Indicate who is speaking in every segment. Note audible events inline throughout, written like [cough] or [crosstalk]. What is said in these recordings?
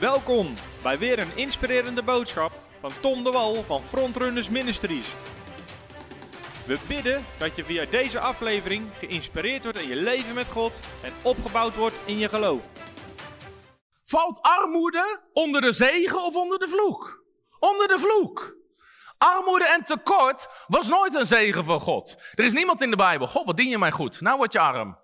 Speaker 1: Welkom bij weer een inspirerende boodschap van Tom de Wal van Frontrunners Ministries. We bidden dat je via deze aflevering geïnspireerd wordt in je leven met God en opgebouwd wordt in je geloof.
Speaker 2: Valt armoede onder de zegen of onder de vloek? Onder de vloek. Armoede en tekort was nooit een zegen van God. Er is niemand in de Bijbel. God, wat dien je mij goed? Nou word je arm.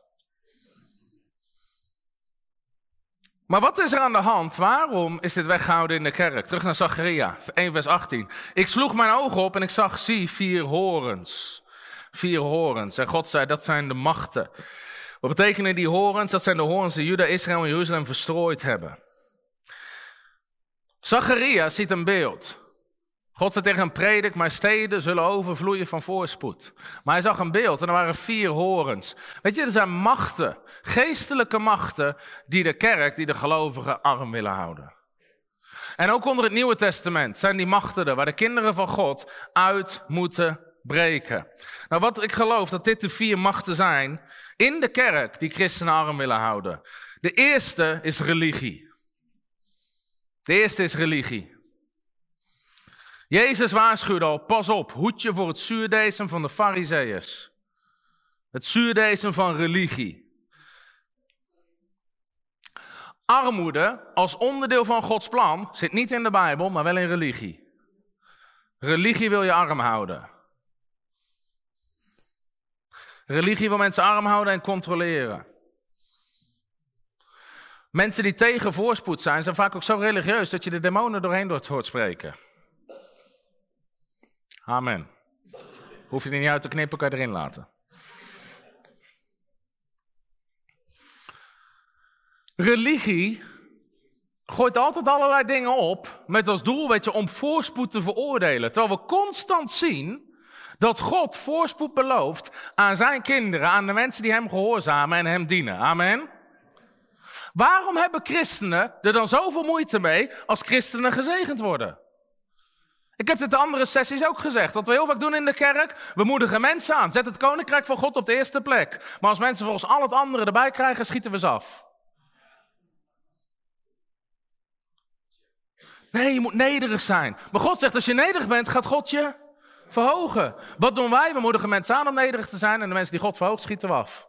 Speaker 2: Maar wat is er aan de hand? Waarom is dit weggehouden in de kerk? Terug naar Zacharia, 1 vers 18. Ik sloeg mijn ogen op en ik zag, zie, vier horens. Vier horens. En God zei, dat zijn de machten. Wat betekenen die horens? Dat zijn de horens die Juda, Israël en Jeruzalem verstrooid hebben. Zacharia ziet een beeld. God zei tegen hem, predik, mijn steden zullen overvloeien van voorspoed. Maar hij zag een beeld en er waren vier horens. Weet je, er zijn machten, geestelijke machten, die de kerk, die de gelovigen arm willen houden. En ook onder het Nieuwe Testament zijn die machten waar de kinderen van God uit moeten breken. Nou, wat ik geloof dat dit de vier machten zijn in de kerk die christenen arm willen houden. De eerste is religie. De eerste is religie. Jezus waarschuwde al, pas op, hoed je voor het zuurdezen van de fariseeërs. Het zuurdezen van religie. Armoede als onderdeel van Gods plan zit niet in de Bijbel, maar wel in religie. Religie wil je arm houden. Religie wil mensen arm houden en controleren. Mensen die tegen voorspoed zijn, zijn vaak ook zo religieus dat je de demonen doorheen hoort spreken. Amen. Hoef je er niet uit te knippen, kan je erin laten. Religie gooit altijd allerlei dingen op met als doel, weet je, om voorspoed te veroordelen. Terwijl we constant zien dat God voorspoed belooft aan zijn kinderen, aan de mensen die hem gehoorzamen en hem dienen. Amen. Waarom hebben christenen er dan zoveel moeite mee als christenen gezegend worden? Ik heb dit de andere sessies ook gezegd. Wat we heel vaak doen in de kerk, we moedigen mensen aan. Zet het koninkrijk van God op de eerste plek. Maar als mensen volgens al het andere erbij krijgen, schieten we ze af. Nee, je moet nederig zijn. Maar God zegt, als je nederig bent, gaat God je verhogen. Wat doen wij? We moedigen mensen aan om nederig te zijn. En de mensen die God verhoogt, schieten we af.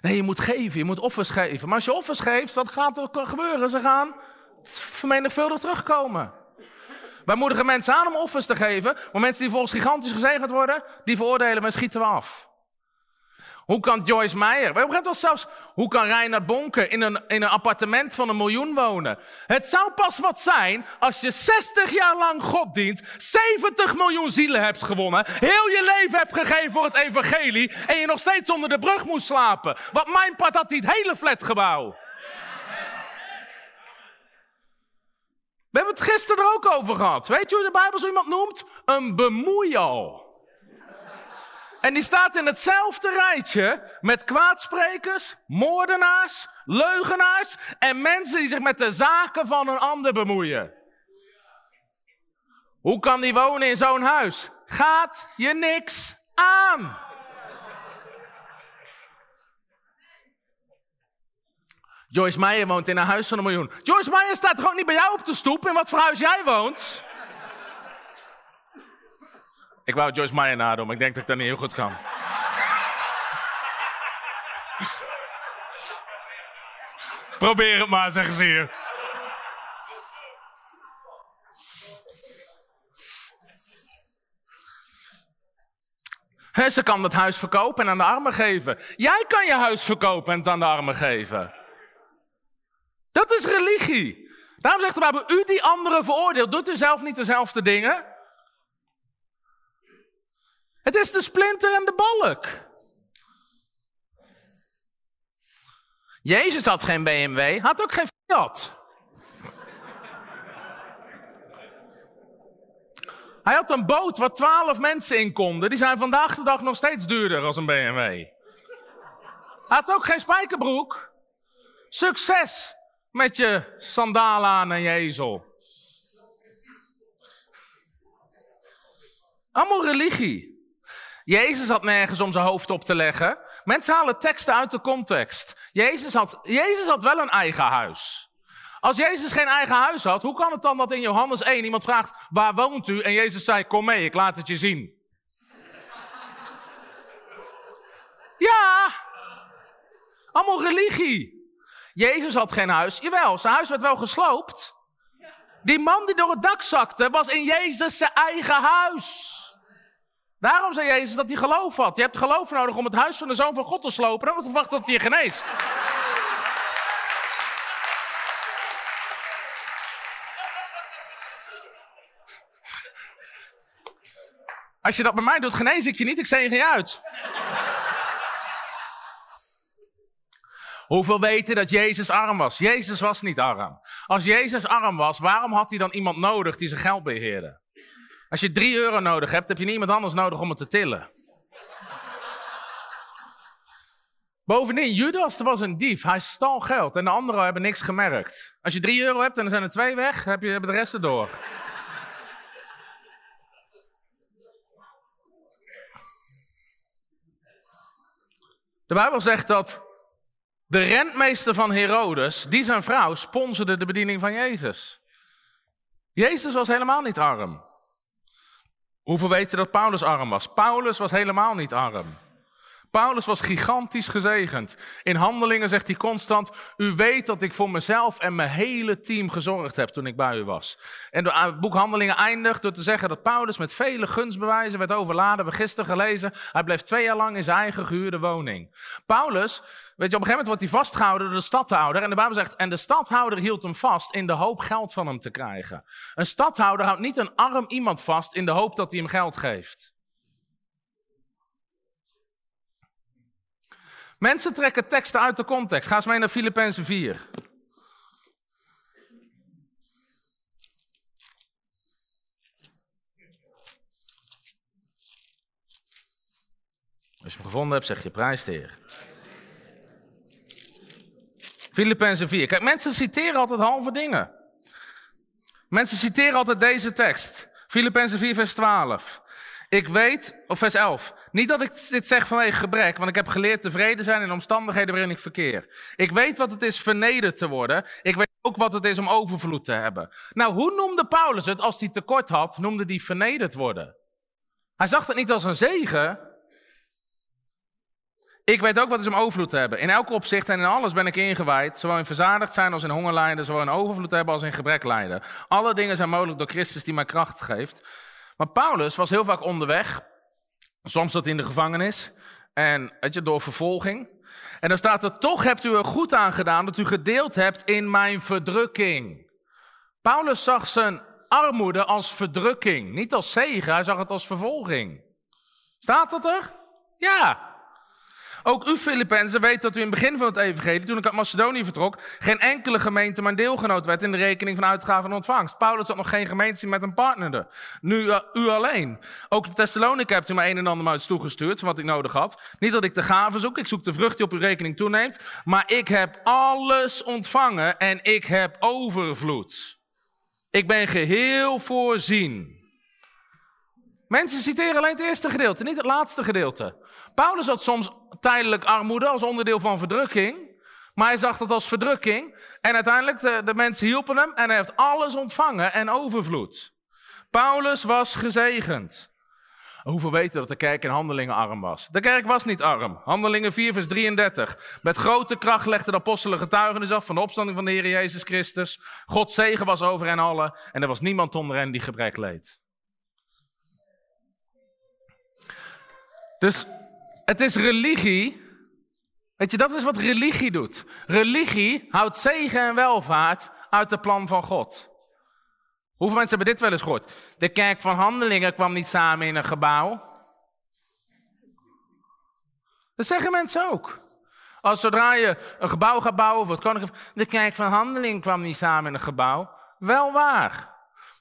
Speaker 2: Nee, je moet geven, je moet offers geven. Maar als je offers geeft, wat gaat er gebeuren? Ze gaan vermenigvuldigd terugkomen. Wij moedigen mensen aan om offers te geven, maar mensen die volgens gigantisch gezegend worden, die veroordelen we en schieten we af. Hoe kan Joyce Meyer, we hebben wel zelfs, hoe kan Reinhard Bonke in een, in een appartement van een miljoen wonen? Het zou pas wat zijn als je 60 jaar lang God dient, 70 miljoen zielen hebt gewonnen, heel je leven hebt gegeven voor het evangelie en je nog steeds onder de brug moest slapen. Wat mijn part had hij het hele flatgebouw. We hebben het gisteren er ook over gehad. Weet je hoe de Bijbel zo iemand noemt? Een bemoeial. En die staat in hetzelfde rijtje met kwaadsprekers, moordenaars, leugenaars en mensen die zich met de zaken van een ander bemoeien. Hoe kan die wonen in zo'n huis? Gaat je niks aan. Joyce Meyer woont in een huis van een miljoen. Joyce Meyer staat ook niet bij jou op de stoep in wat voor huis jij woont? Ik wou Joyce Meyer nadoen, maar ik denk dat ik dat niet heel goed kan. Probeer het maar, zeggen ze hier. ze kan het huis verkopen en aan de armen geven. Jij kan je huis verkopen en het aan de armen geven. Dat is religie. Daarom zegt de Bijbel, u die anderen veroordeelt, doet u zelf niet dezelfde dingen? Het is de splinter en de balk. Jezus had geen BMW, had ook geen Fiat. Hij had een boot waar twaalf mensen in konden. Die zijn vandaag de dag nog steeds duurder als een BMW. Hij had ook geen spijkerbroek. Succes met je sandalen aan en je ezel. Allemaal religie. Jezus had nergens om zijn hoofd op te leggen. Mensen halen teksten uit de context. Jezus had, Jezus had wel een eigen huis. Als Jezus geen eigen huis had, hoe kan het dan dat in Johannes 1 iemand vraagt, waar woont u? En Jezus zei, kom mee, ik laat het je zien. Ja, allemaal religie. Jezus had geen huis. Jawel, zijn huis werd wel gesloopt. Die man die door het dak zakte, was in Jezus zijn eigen huis. Daarom zei Jezus dat hij geloof had. Je hebt geloof nodig om het huis van de Zoon van God te slopen. Dan moet je wachten dat hij je geneest. Als je dat bij mij doet, genees ik je niet, ik zegen je uit. Hoeveel weten dat Jezus arm was? Jezus was niet arm. Als Jezus arm was, waarom had hij dan iemand nodig die zijn geld beheerde? Als je drie euro nodig hebt, heb je niemand anders nodig om het te tillen. Bovendien, Judas was een dief. Hij stal geld en de anderen hebben niks gemerkt. Als je drie euro hebt en er zijn er twee weg, heb hebben de rest erdoor. De Bijbel zegt dat de rentmeester van Herodes, die zijn vrouw, sponsorde de bediening van Jezus. Jezus was helemaal niet arm. Hoeveel weten dat Paulus arm was? Paulus was helemaal niet arm. Paulus was gigantisch gezegend. In handelingen zegt hij constant: U weet dat ik voor mezelf en mijn hele team gezorgd heb toen ik bij u was. En het boek Handelingen eindigt door te zeggen dat Paulus met vele gunstbewijzen werd overladen. We gisteren gelezen. Hij bleef twee jaar lang in zijn eigen gehuurde woning. Paulus, weet je, op een gegeven moment wordt hij vastgehouden door de stadhouder. En de Bijbel zegt: En de stadhouder hield hem vast in de hoop geld van hem te krijgen. Een stadhouder houdt niet een arm iemand vast in de hoop dat hij hem geld geeft. Mensen trekken teksten uit de context. Ga eens mee naar Filippenzen 4. Als je hem gevonden hebt, zeg je prijs de Heer. Filippenzen 4. Kijk, mensen citeren altijd halve dingen. Mensen citeren altijd deze tekst. Filippenzen 4, vers 12. Ik weet, of vers 11, niet dat ik dit zeg vanwege gebrek, want ik heb geleerd tevreden zijn in omstandigheden waarin ik verkeer. Ik weet wat het is vernederd te worden. Ik weet ook wat het is om overvloed te hebben. Nou, hoe noemde Paulus het als hij tekort had? Noemde hij vernederd worden. Hij zag het niet als een zegen. Ik weet ook wat het is om overvloed te hebben. In elk opzicht en in alles ben ik ingewijd. Zowel in verzadigd zijn als in honger lijden. Zowel in overvloed hebben als in gebrek lijden. Alle dingen zijn mogelijk door Christus die mij kracht geeft. Maar Paulus was heel vaak onderweg. Soms zat hij in de gevangenis. En weet je, door vervolging. En dan staat er, toch hebt u er goed aan gedaan dat u gedeeld hebt in mijn verdrukking. Paulus zag zijn armoede als verdrukking. Niet als zegen, hij zag het als vervolging. Staat dat er? Ja. Ook u, Filippenzen, weet dat u in het begin van het evangelie, toen ik uit Macedonië vertrok, geen enkele gemeente mijn deelgenoot werd in de rekening van uitgaven en ontvangst. Paulus had nog geen gemeente met een partner. Nu uh, u alleen. Ook de Thessalonica hebt u mij een en ander uit toegestuurd, wat ik nodig had. Niet dat ik de gaven zoek, ik zoek de vrucht die op uw rekening toeneemt. Maar ik heb alles ontvangen en ik heb overvloed. Ik ben geheel voorzien. Mensen citeren alleen het eerste gedeelte, niet het laatste gedeelte. Paulus had soms tijdelijk armoede als onderdeel van verdrukking. Maar hij zag dat als verdrukking. En uiteindelijk, de, mensen hielpen hem en hij heeft alles ontvangen en overvloed. Paulus was gezegend. Hoeveel weten dat de kerk in handelingen arm was? De kerk was niet arm. Handelingen 4, vers 33. Met grote kracht legden de apostelen getuigenis af van de opstanding van de Heer Jezus Christus. Gods zegen was over hen allen en er was niemand onder hen die gebrek leed. Dus het is religie. Weet je, dat is wat religie doet. Religie houdt zegen en welvaart uit de plan van God. Hoeveel mensen hebben dit wel eens gehoord? De kerk van handelingen kwam niet samen in een gebouw. Dat zeggen mensen ook. Als zodra je een gebouw gaat bouwen, of het koninkrijk, de kerk van handelingen kwam niet samen in een gebouw. Wel waar.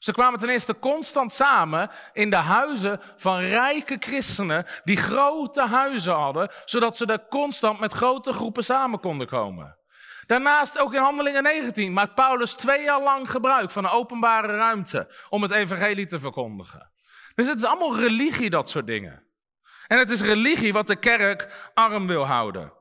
Speaker 2: Ze kwamen ten eerste constant samen in de huizen van rijke christenen die grote huizen hadden, zodat ze daar constant met grote groepen samen konden komen. Daarnaast ook in Handelingen 19 maakt Paulus twee jaar lang gebruik van een openbare ruimte om het evangelie te verkondigen. Dus het is allemaal religie, dat soort dingen. En het is religie wat de kerk arm wil houden.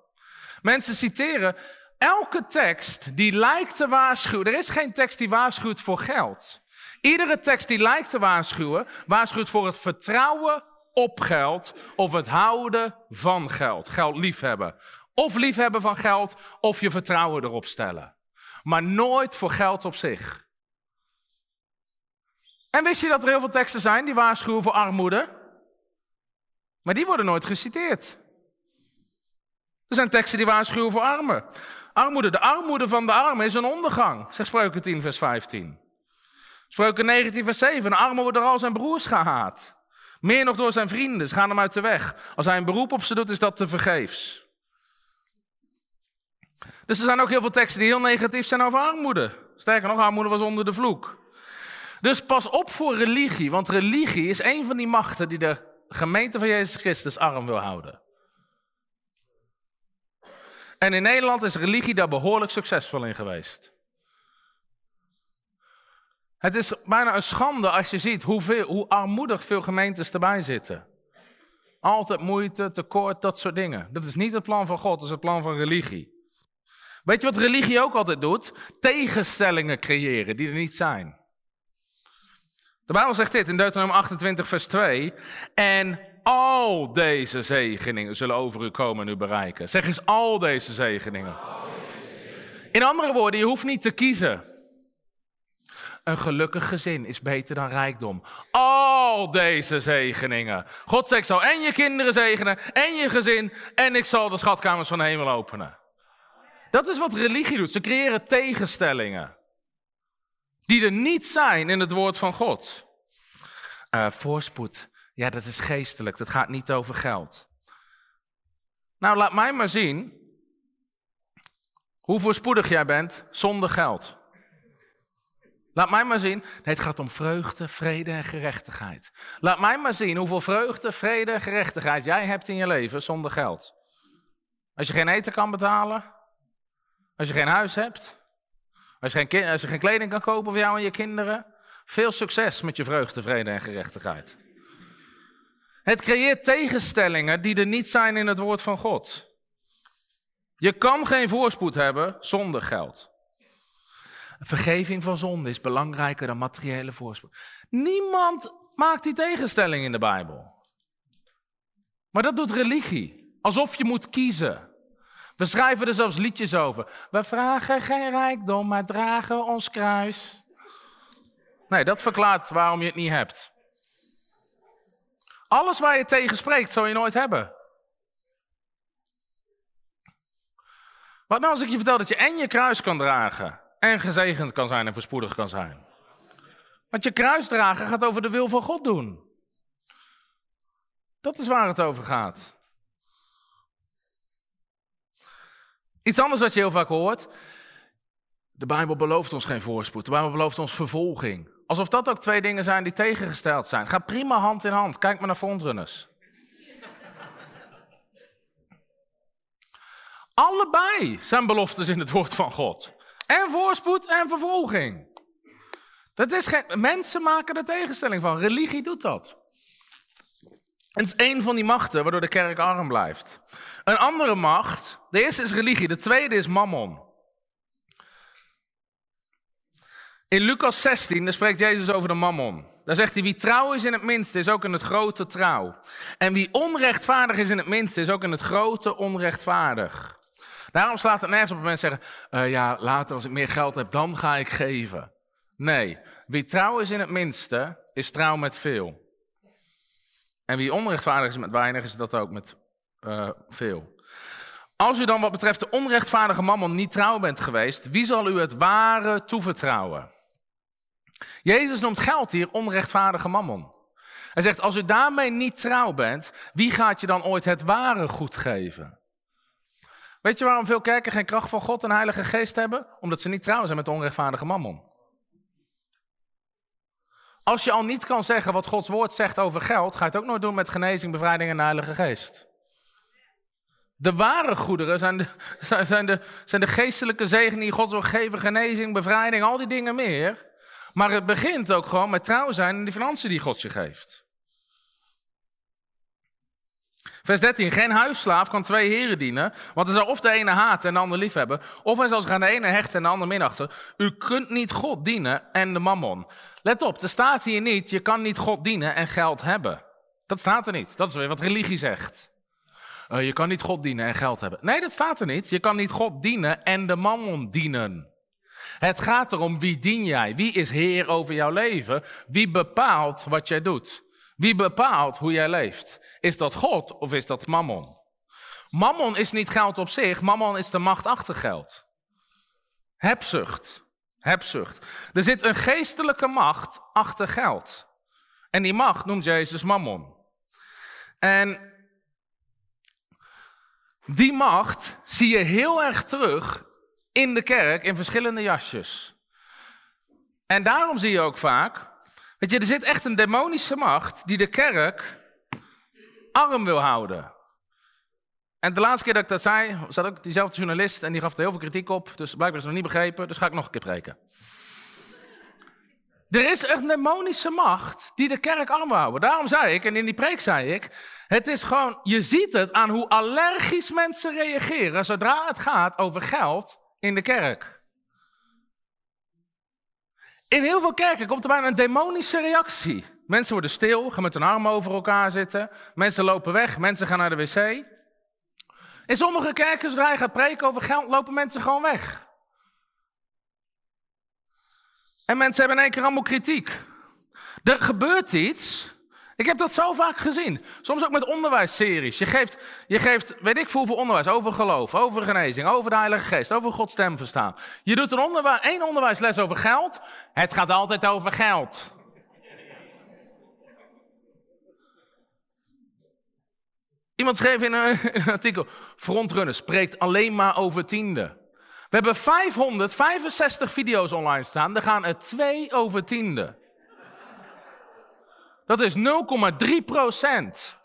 Speaker 2: Mensen citeren elke tekst die lijkt te waarschuwen. Er is geen tekst die waarschuwt voor geld. Iedere tekst die lijkt te waarschuwen, waarschuwt voor het vertrouwen op geld of het houden van geld. Geld liefhebben. Of liefhebben van geld of je vertrouwen erop stellen. Maar nooit voor geld op zich. En wist je dat er heel veel teksten zijn die waarschuwen voor armoede? Maar die worden nooit geciteerd. Er zijn teksten die waarschuwen voor armen. Armoede, de armoede van de armen is een ondergang, zegt Spreuken 10, vers 15. Spreuken 19, vers 7. Een arme wordt door al zijn broers gehaat. Meer nog door zijn vrienden, ze gaan hem uit de weg. Als hij een beroep op ze doet, is dat te vergeefs. Dus er zijn ook heel veel teksten die heel negatief zijn over armoede. Sterker nog, armoede was onder de vloek. Dus pas op voor religie, want religie is een van die machten die de gemeente van Jezus Christus arm wil houden. En in Nederland is religie daar behoorlijk succesvol in geweest. Het is bijna een schande als je ziet hoeveel, hoe armoedig veel gemeentes erbij zitten. Altijd moeite, tekort, dat soort dingen. Dat is niet het plan van God, dat is het plan van religie. Weet je wat religie ook altijd doet? Tegenstellingen creëren die er niet zijn. De Bijbel zegt dit in Deuteronomium 28, vers 2. En al deze zegeningen zullen over u komen en u bereiken. Zeg eens al deze zegeningen. In andere woorden, je hoeft niet te kiezen. Een gelukkig gezin is beter dan rijkdom. Al deze zegeningen. God zegt zo, en je kinderen zegenen, en je gezin, en ik zal de schatkamers van de hemel openen. Dat is wat religie doet. Ze creëren tegenstellingen. Die er niet zijn in het woord van God. Uh, voorspoed. Ja, dat is geestelijk. Dat gaat niet over geld. Nou, laat mij maar zien hoe voorspoedig jij bent zonder geld. Laat mij maar zien. Het gaat om vreugde, vrede en gerechtigheid. Laat mij maar zien hoeveel vreugde, vrede en gerechtigheid jij hebt in je leven zonder geld. Als je geen eten kan betalen, als je geen huis hebt, als je geen, als je geen kleding kan kopen voor jou en je kinderen, veel succes met je vreugde, vrede en gerechtigheid. Het creëert tegenstellingen die er niet zijn in het woord van God. Je kan geen voorspoed hebben zonder geld. Vergeving van zonde is belangrijker dan materiële voorspoed. Niemand maakt die tegenstelling in de Bijbel. Maar dat doet religie. Alsof je moet kiezen. We schrijven er zelfs liedjes over. We vragen geen rijkdom, maar dragen ons kruis. Nee, dat verklaart waarom je het niet hebt. Alles waar je tegen spreekt, zal je nooit hebben. Wat nou als ik je vertel dat je en je kruis kan dragen en gezegend kan zijn en voorspoedig kan zijn? Want je kruis dragen gaat over de wil van God doen. Dat is waar het over gaat. Iets anders wat je heel vaak hoort. De Bijbel belooft ons geen voorspoed. De Bijbel belooft ons vervolging. Alsof dat ook twee dingen zijn die tegengesteld zijn. Ga prima hand in hand. Kijk maar naar frontrunners. [laughs] Allebei zijn beloftes in het woord van God. En voorspoed en vervolging. Dat is geen, mensen maken er tegenstelling van. Religie doet dat. Het is één van die machten waardoor de kerk arm blijft. Een andere macht, de eerste is religie, de tweede is mammon. In Lucas 16 daar spreekt Jezus over de mammon. Daar zegt hij, wie trouw is in het minste, is ook in het grote trouw. En wie onrechtvaardig is in het minste, is ook in het grote onrechtvaardig. Daarom slaat het nergens op dat mensen zeggen, uh, ja, later als ik meer geld heb, dan ga ik geven. Nee, wie trouw is in het minste, is trouw met veel. En wie onrechtvaardig is met weinig, is dat ook met uh, veel. Als u dan wat betreft de onrechtvaardige mammon niet trouw bent geweest, wie zal u het ware toevertrouwen? Jezus noemt geld hier onrechtvaardige mammon. Hij zegt, als u daarmee niet trouw bent, wie gaat je dan ooit het ware goed geven? Weet je waarom veel kerken geen kracht van God en Heilige Geest hebben? Omdat ze niet trouw zijn met de onrechtvaardige mammon. Als je al niet kan zeggen wat Gods woord zegt over geld, ga je het ook nooit doen met genezing, bevrijding en de Heilige Geest. De ware goederen zijn de, [laughs] zijn de, zijn de geestelijke zegen die God wil geven, genezing, bevrijding, al die dingen meer. Maar het begint ook gewoon met trouw zijn in de financiën die God je geeft. Vers 13. Geen huisslaaf kan twee heren dienen, want hij zal of de ene haat en de ander lief hebben, of hij zal zich aan de ene hechten en de ander minachten. U kunt niet God dienen en de mammon. Let op, er staat hier niet, je kan niet God dienen en geld hebben. Dat staat er niet. Dat is weer wat religie zegt. Uh, je kan niet God dienen en geld hebben. Nee, dat staat er niet. Je kan niet God dienen en de mammon dienen. Het gaat erom wie dien jij? Wie is heer over jouw leven? Wie bepaalt wat jij doet? Wie bepaalt hoe jij leeft? Is dat God of is dat mammon? Mammon is niet geld op zich, mammon is de macht achter geld. Hebzucht. Hebzucht. Er zit een geestelijke macht achter geld. En die macht noemt Jezus mammon. En die macht zie je heel erg terug in de kerk in verschillende jasjes. En daarom zie je ook vaak, weet je, er zit echt een demonische macht die de kerk arm wil houden. En de laatste keer dat ik dat zei, zat ook diezelfde journalist en die gaf er heel veel kritiek op. Dus blijkbaar is het nog niet begrepen, dus ga ik nog een keer preken. Er is een demonische macht die de kerk arm wil houden. Daarom zei ik, en in die preek zei ik, het is gewoon, je ziet het aan hoe allergisch mensen reageren zodra het gaat over geld in de kerk. In heel veel kerken komt er bijna een demonische reactie. Mensen worden stil, gaan met hun armen over elkaar zitten. Mensen lopen weg, mensen gaan naar de wc. In sommige kerken, zodra je gaat preken over geld, lopen mensen gewoon weg. En mensen hebben in één keer allemaal kritiek. Er gebeurt iets ik heb dat zo vaak gezien. Soms ook met onderwijsseries. Je geeft, je geeft weet ik veel voor onderwijs. Over geloof, over genezing, over de Heilige Geest, over Gods stem verstaan. Je doet een onderwijs, één onderwijsles over geld. Het gaat altijd over geld. Iemand schreef in een, in [laughs] een artikel: Frontrunner spreekt alleen maar over tiende. We hebben 565 video's online staan. Er gaan er twee over tiende. Dat is 0,3 procent.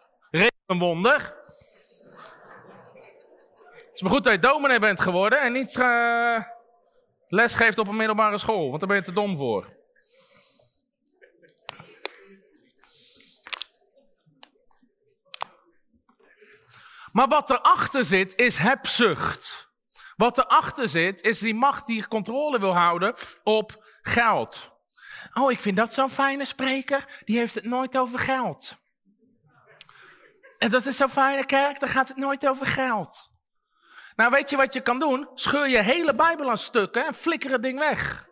Speaker 2: Een wonder. Het is maar goed dat je dominee bent geworden en niet uh, les geeft op een middelbare school, want daar ben je te dom voor. Maar wat erachter zit, is hebzucht. Wat erachter zit, is die macht die controle wil houden op geld. Oh, ik vind dat zo'n fijne spreker. Die heeft het nooit over geld. En dat is zo'n fijne kerk, daar gaat het nooit over geld. Nou, weet je wat je kan doen? Scheur je hele Bijbel aan stukken en flikker het ding weg.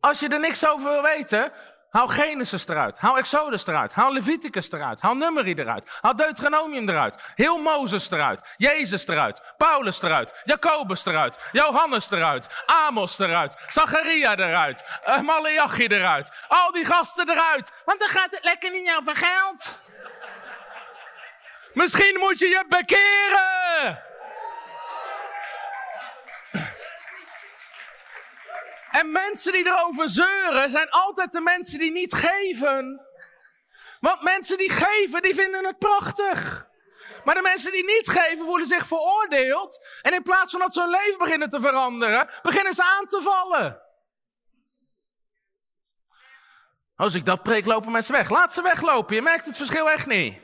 Speaker 2: Als je er niks over wil weten, Haal Genesis eruit. Haal Exodus eruit. Haal Leviticus eruit. Haal Numeri eruit. Haal Deuteronomium eruit. Heel Mozes eruit. Jezus eruit. Paulus eruit. Jacobus eruit. Johannes eruit. Amos eruit. Zacharia eruit. Uh, Malachi eruit. Al die gasten eruit. Want dan gaat het lekker niet over geld. Misschien moet je je bekeren. En mensen die erover zeuren zijn altijd de mensen die niet geven. Want mensen die geven, die vinden het prachtig. Maar de mensen die niet geven, voelen zich veroordeeld. En in plaats van dat ze hun leven beginnen te veranderen, beginnen ze aan te vallen. Als ik dat preek, lopen mensen weg. Laat ze weglopen, je merkt het verschil echt niet.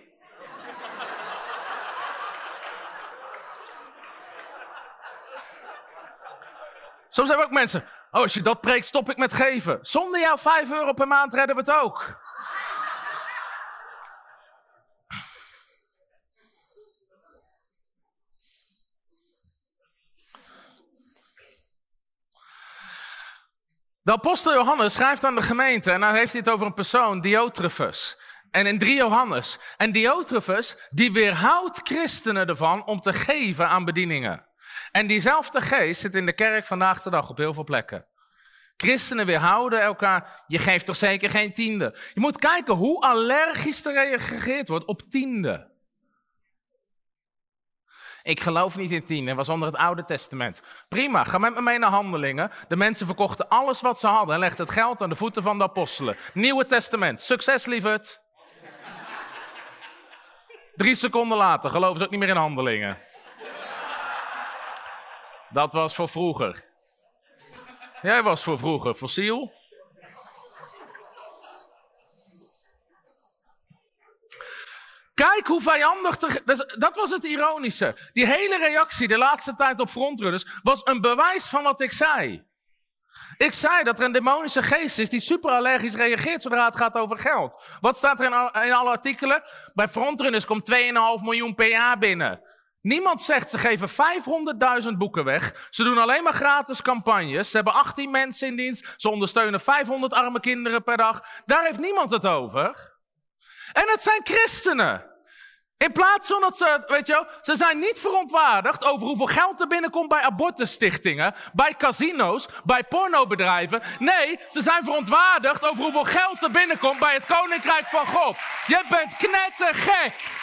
Speaker 2: Soms hebben ook mensen, Oh, als je dat preekt, stop ik met geven. Zonder jou 5 euro per maand redden we het ook. De apostel Johannes schrijft aan de gemeente en dan heeft hij het over een persoon, Diotrefus. En in 3 Johannes. En Diotrefus, die weerhoudt christenen ervan om te geven aan bedieningen. En diezelfde geest zit in de kerk vandaag de dag op heel veel plekken. Christenen weerhouden elkaar. Je geeft toch zeker geen tiende? Je moet kijken hoe allergisch er gereageerd wordt op tiende. Ik geloof niet in tiende, was onder het Oude Testament. Prima, ga met me mee naar handelingen. De mensen verkochten alles wat ze hadden en legden het geld aan de voeten van de apostelen. Nieuwe Testament, succes lieverd. Drie seconden later geloven ze ook niet meer in handelingen. Dat was voor vroeger. Jij was voor vroeger fossiel. Kijk hoe vijandig. Dat was het ironische. Die hele reactie de laatste tijd op frontrunners was een bewijs van wat ik zei. Ik zei dat er een demonische geest is die super allergisch reageert zodra het gaat over geld. Wat staat er in, in alle artikelen? Bij frontrunners komt 2,5 miljoen per jaar binnen. Niemand zegt ze geven 500.000 boeken weg. Ze doen alleen maar gratis campagnes. Ze hebben 18 mensen in dienst. Ze ondersteunen 500 arme kinderen per dag. Daar heeft niemand het over. En het zijn christenen. In plaats van dat ze, weet je wel, ze zijn niet verontwaardigd over hoeveel geld er binnenkomt bij abortusstichtingen, bij casino's, bij pornobedrijven. Nee, ze zijn verontwaardigd over hoeveel geld er binnenkomt bij het Koninkrijk van God. Je bent knettergek.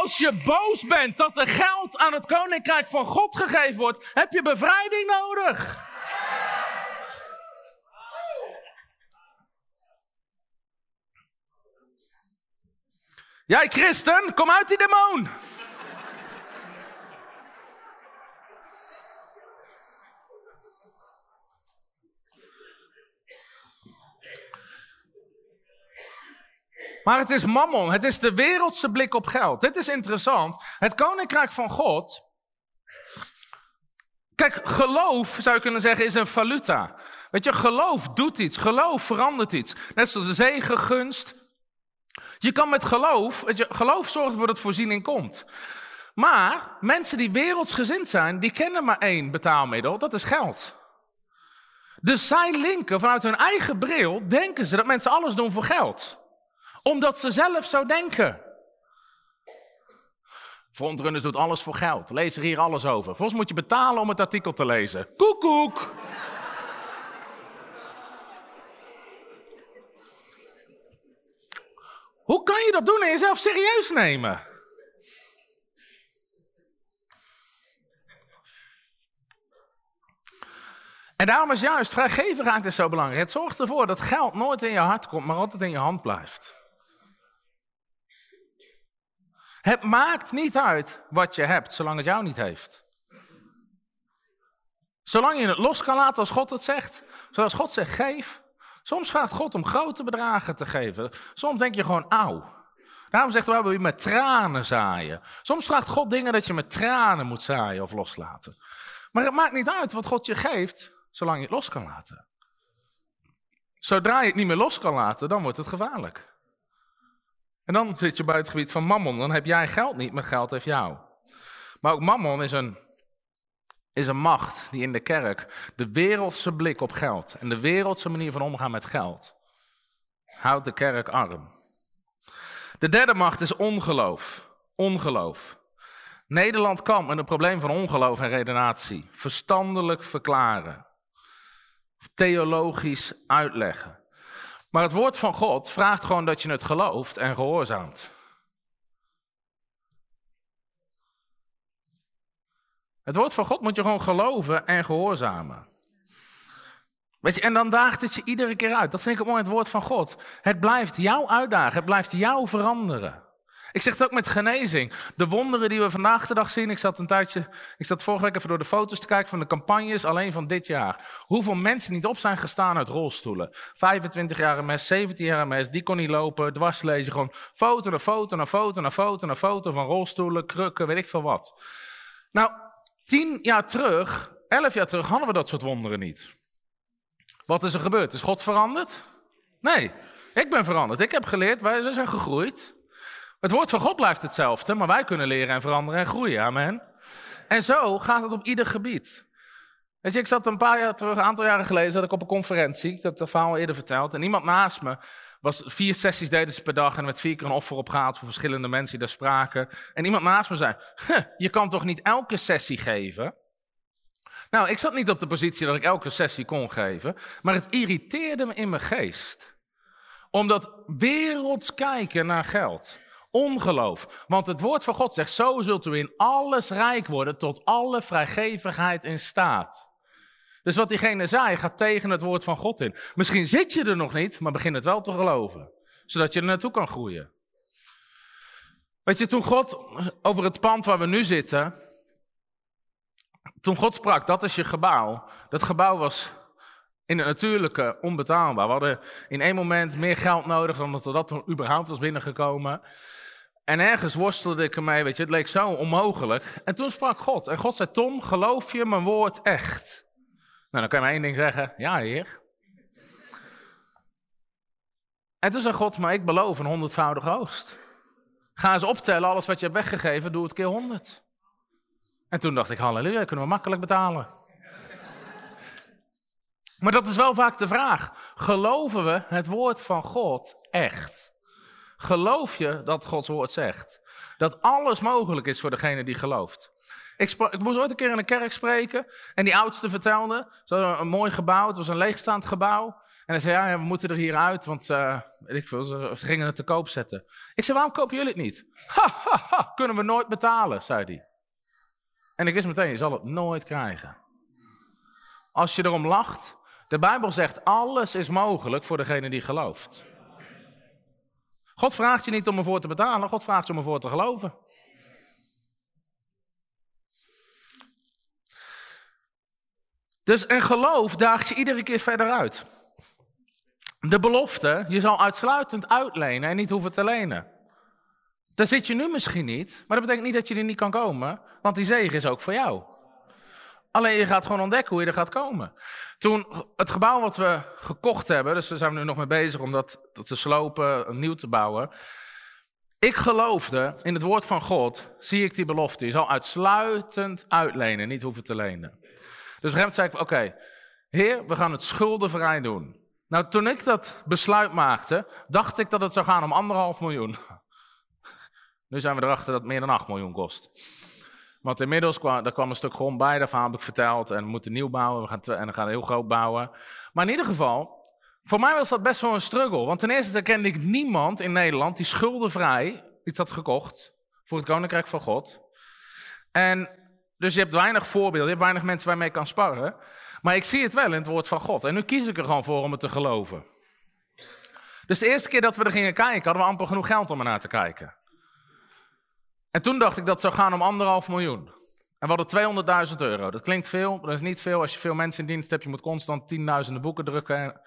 Speaker 2: Als je boos bent dat er geld aan het Koninkrijk van God gegeven wordt, heb je bevrijding nodig. Jij christen, kom uit die demon. Maar het is mammon, het is de wereldse blik op geld. Dit is interessant. Het koninkrijk van God. Kijk, geloof zou je kunnen zeggen is een valuta. Weet je, geloof doet iets, geloof verandert iets. Net zoals de zegengunst, je kan met geloof, je, geloof zorgt ervoor dat voorziening komt. Maar mensen die wereldsgezind zijn, die kennen maar één betaalmiddel, dat is geld. Dus zij linken vanuit hun eigen bril, denken ze dat mensen alles doen voor geld. Omdat ze zelf zo denken. Frontrunners doet alles voor geld. Lees er hier alles over. Volgens moet je betalen om het artikel te lezen. Koekoek! Hoe kan je dat doen en jezelf serieus nemen? En daarom is juist vrijgevigheid is zo belangrijk. Het zorgt ervoor dat geld nooit in je hart komt, maar altijd in je hand blijft. Het maakt niet uit wat je hebt, zolang het jou niet heeft. Zolang je het los kan laten als God het zegt. Zoals God zegt, geef. Soms vraagt God om grote bedragen te geven. Soms denk je gewoon, auw. Daarom zegt de Bijbel, je met tranen zaaien. Soms vraagt God dingen dat je met tranen moet zaaien of loslaten. Maar het maakt niet uit wat God je geeft, zolang je het los kan laten. Zodra je het niet meer los kan laten, dan wordt het gevaarlijk. En dan zit je buiten het gebied van mammon. Dan heb jij geld niet, maar geld heeft jou. Maar ook mammon is een is een macht die in de kerk de wereldse blik op geld en de wereldse manier van omgaan met geld houdt de kerk arm. De derde macht is ongeloof. Ongeloof. Nederland kan met een probleem van ongeloof en redenatie verstandelijk verklaren, theologisch uitleggen. Maar het woord van God vraagt gewoon dat je het gelooft en gehoorzaamt. Het woord van God moet je gewoon geloven en gehoorzamen. Weet je, en dan daagt het je iedere keer uit. Dat vind ik het mooi, het woord van God. Het blijft jou uitdagen, het blijft jou veranderen. Ik zeg het ook met genezing. De wonderen die we vandaag de dag zien. Ik zat een tijdje, ik zat vorige week even door de foto's te kijken van de campagnes alleen van dit jaar. Hoeveel mensen niet op zijn gestaan uit rolstoelen. 25 jaar MS, 17 jaar MS, die kon niet lopen, dwarslezen. Gewoon foto na foto na foto na foto na foto van rolstoelen, krukken, weet ik veel wat. Nou, Tien jaar terug, elf jaar terug, hadden we dat soort wonderen niet. Wat is er gebeurd? Is God veranderd? Nee, ik ben veranderd. Ik heb geleerd, wij zijn gegroeid. Het woord van God blijft hetzelfde, maar wij kunnen leren en veranderen en groeien. Amen. En zo gaat het op ieder gebied. Weet je, ik zat een paar jaar terug, aantal jaren geleden, zat ik op een conferentie. Ik heb het verhaal al eerder verteld. En iemand naast me was vier sessies deden per dag en met vier keer een offer opgehaald voor verschillende mensen die daar spraken. En iemand naast me zei, je kan toch niet elke sessie geven? Nou, ik zat niet op de positie dat ik elke sessie kon geven, maar het irriteerde me in mijn geest. Omdat werelds kijken naar geld, ongeloof. Want het woord van God zegt, zo zult u in alles rijk worden, tot alle vrijgevigheid in staat. Dus wat diegene zei, gaat tegen het woord van God in. Misschien zit je er nog niet, maar begin het wel te geloven. Zodat je er naartoe kan groeien. Weet je, toen God over het pand waar we nu zitten. Toen God sprak, dat is je gebouw. Dat gebouw was In het natuurlijke onbetaalbaar. We hadden in één moment meer geld nodig dan dat er dat er überhaupt was binnengekomen. En ergens worstelde ik ermee, weet je, het leek zo onmogelijk. En toen sprak God. En God zei, Tom, geloof je mijn woord echt? Nou, dan kan je maar één ding zeggen. Ja, heer. En toen zei God, maar ik beloof een honderdvoudige oost. Ga eens optellen, alles wat je hebt weggegeven, doe het keer honderd. En toen dacht ik, halleluja, kunnen we makkelijk betalen. Maar dat is wel vaak de vraag. Geloven we het woord van God echt? Geloof je dat Gods woord zegt? Dat alles mogelijk is voor degene die gelooft. Ik, moest ooit een keer in een kerk spreken en die oudste vertelde, ze een mooi gebouw, het was een leegstaand gebouw. En hij zei, ja, we moeten er hier uit, want weet ik ze, ze, gingen het te koop zetten. Ik zei, waarom kopen jullie het niet? [laughs] Ha, ha, ha, kunnen we nooit betalen, zei hij. En ik wist meteen, je zal het nooit krijgen. Als je erom lacht, de Bijbel zegt, alles is mogelijk voor degene die gelooft. God vraagt je niet om ervoor te betalen, God vraagt je om ervoor te geloven. Dus een geloof daagt je iedere keer verder uit. De belofte, je zal uitsluitend uitlenen en niet hoeven te lenen. Daar zit je nu misschien niet, maar dat betekent niet dat je er niet kan komen, want die zegen is ook voor jou. Alleen je gaat gewoon ontdekken hoe je er gaat komen. Toen het gebouw wat we gekocht hebben, dus we zijn nu nog mee bezig om dat, te slopen, nieuw te bouwen. Ik geloofde in het woord van God, zie ik die belofte. Je zal uitsluitend uitlenen, niet hoeven te lenen. Dus een zei ik, oké, heer, we gaan het schuldenvrij doen. Nou, toen ik dat besluit maakte, dacht ik dat het zou gaan om anderhalf miljoen. [laughs] Nu zijn we erachter dat het meer dan 8 miljoen kost. Want inmiddels kwam, er kwam een stuk grond bij, daarvan heb ik verteld. En we moeten nieuw bouwen we gaan en we gaan heel groot bouwen. Maar in ieder geval, voor mij was dat best wel een struggle. Want ten eerste kende ik niemand in Nederland die schuldenvrij iets had gekocht voor het Koninkrijk van God. En dus je hebt weinig voorbeelden, je hebt weinig mensen waarmee je kan sparren. Maar ik zie het wel in het woord van God. En nu kies ik er gewoon voor om het te geloven. Dus de eerste keer dat we er gingen kijken, hadden we amper genoeg geld om er naar te kijken. En toen dacht ik dat het zou gaan om anderhalf miljoen. En we hadden 200.000 euro. Dat klinkt veel, maar dat is niet veel. Als je veel mensen in dienst hebt, je moet constant tienduizenden boeken drukken.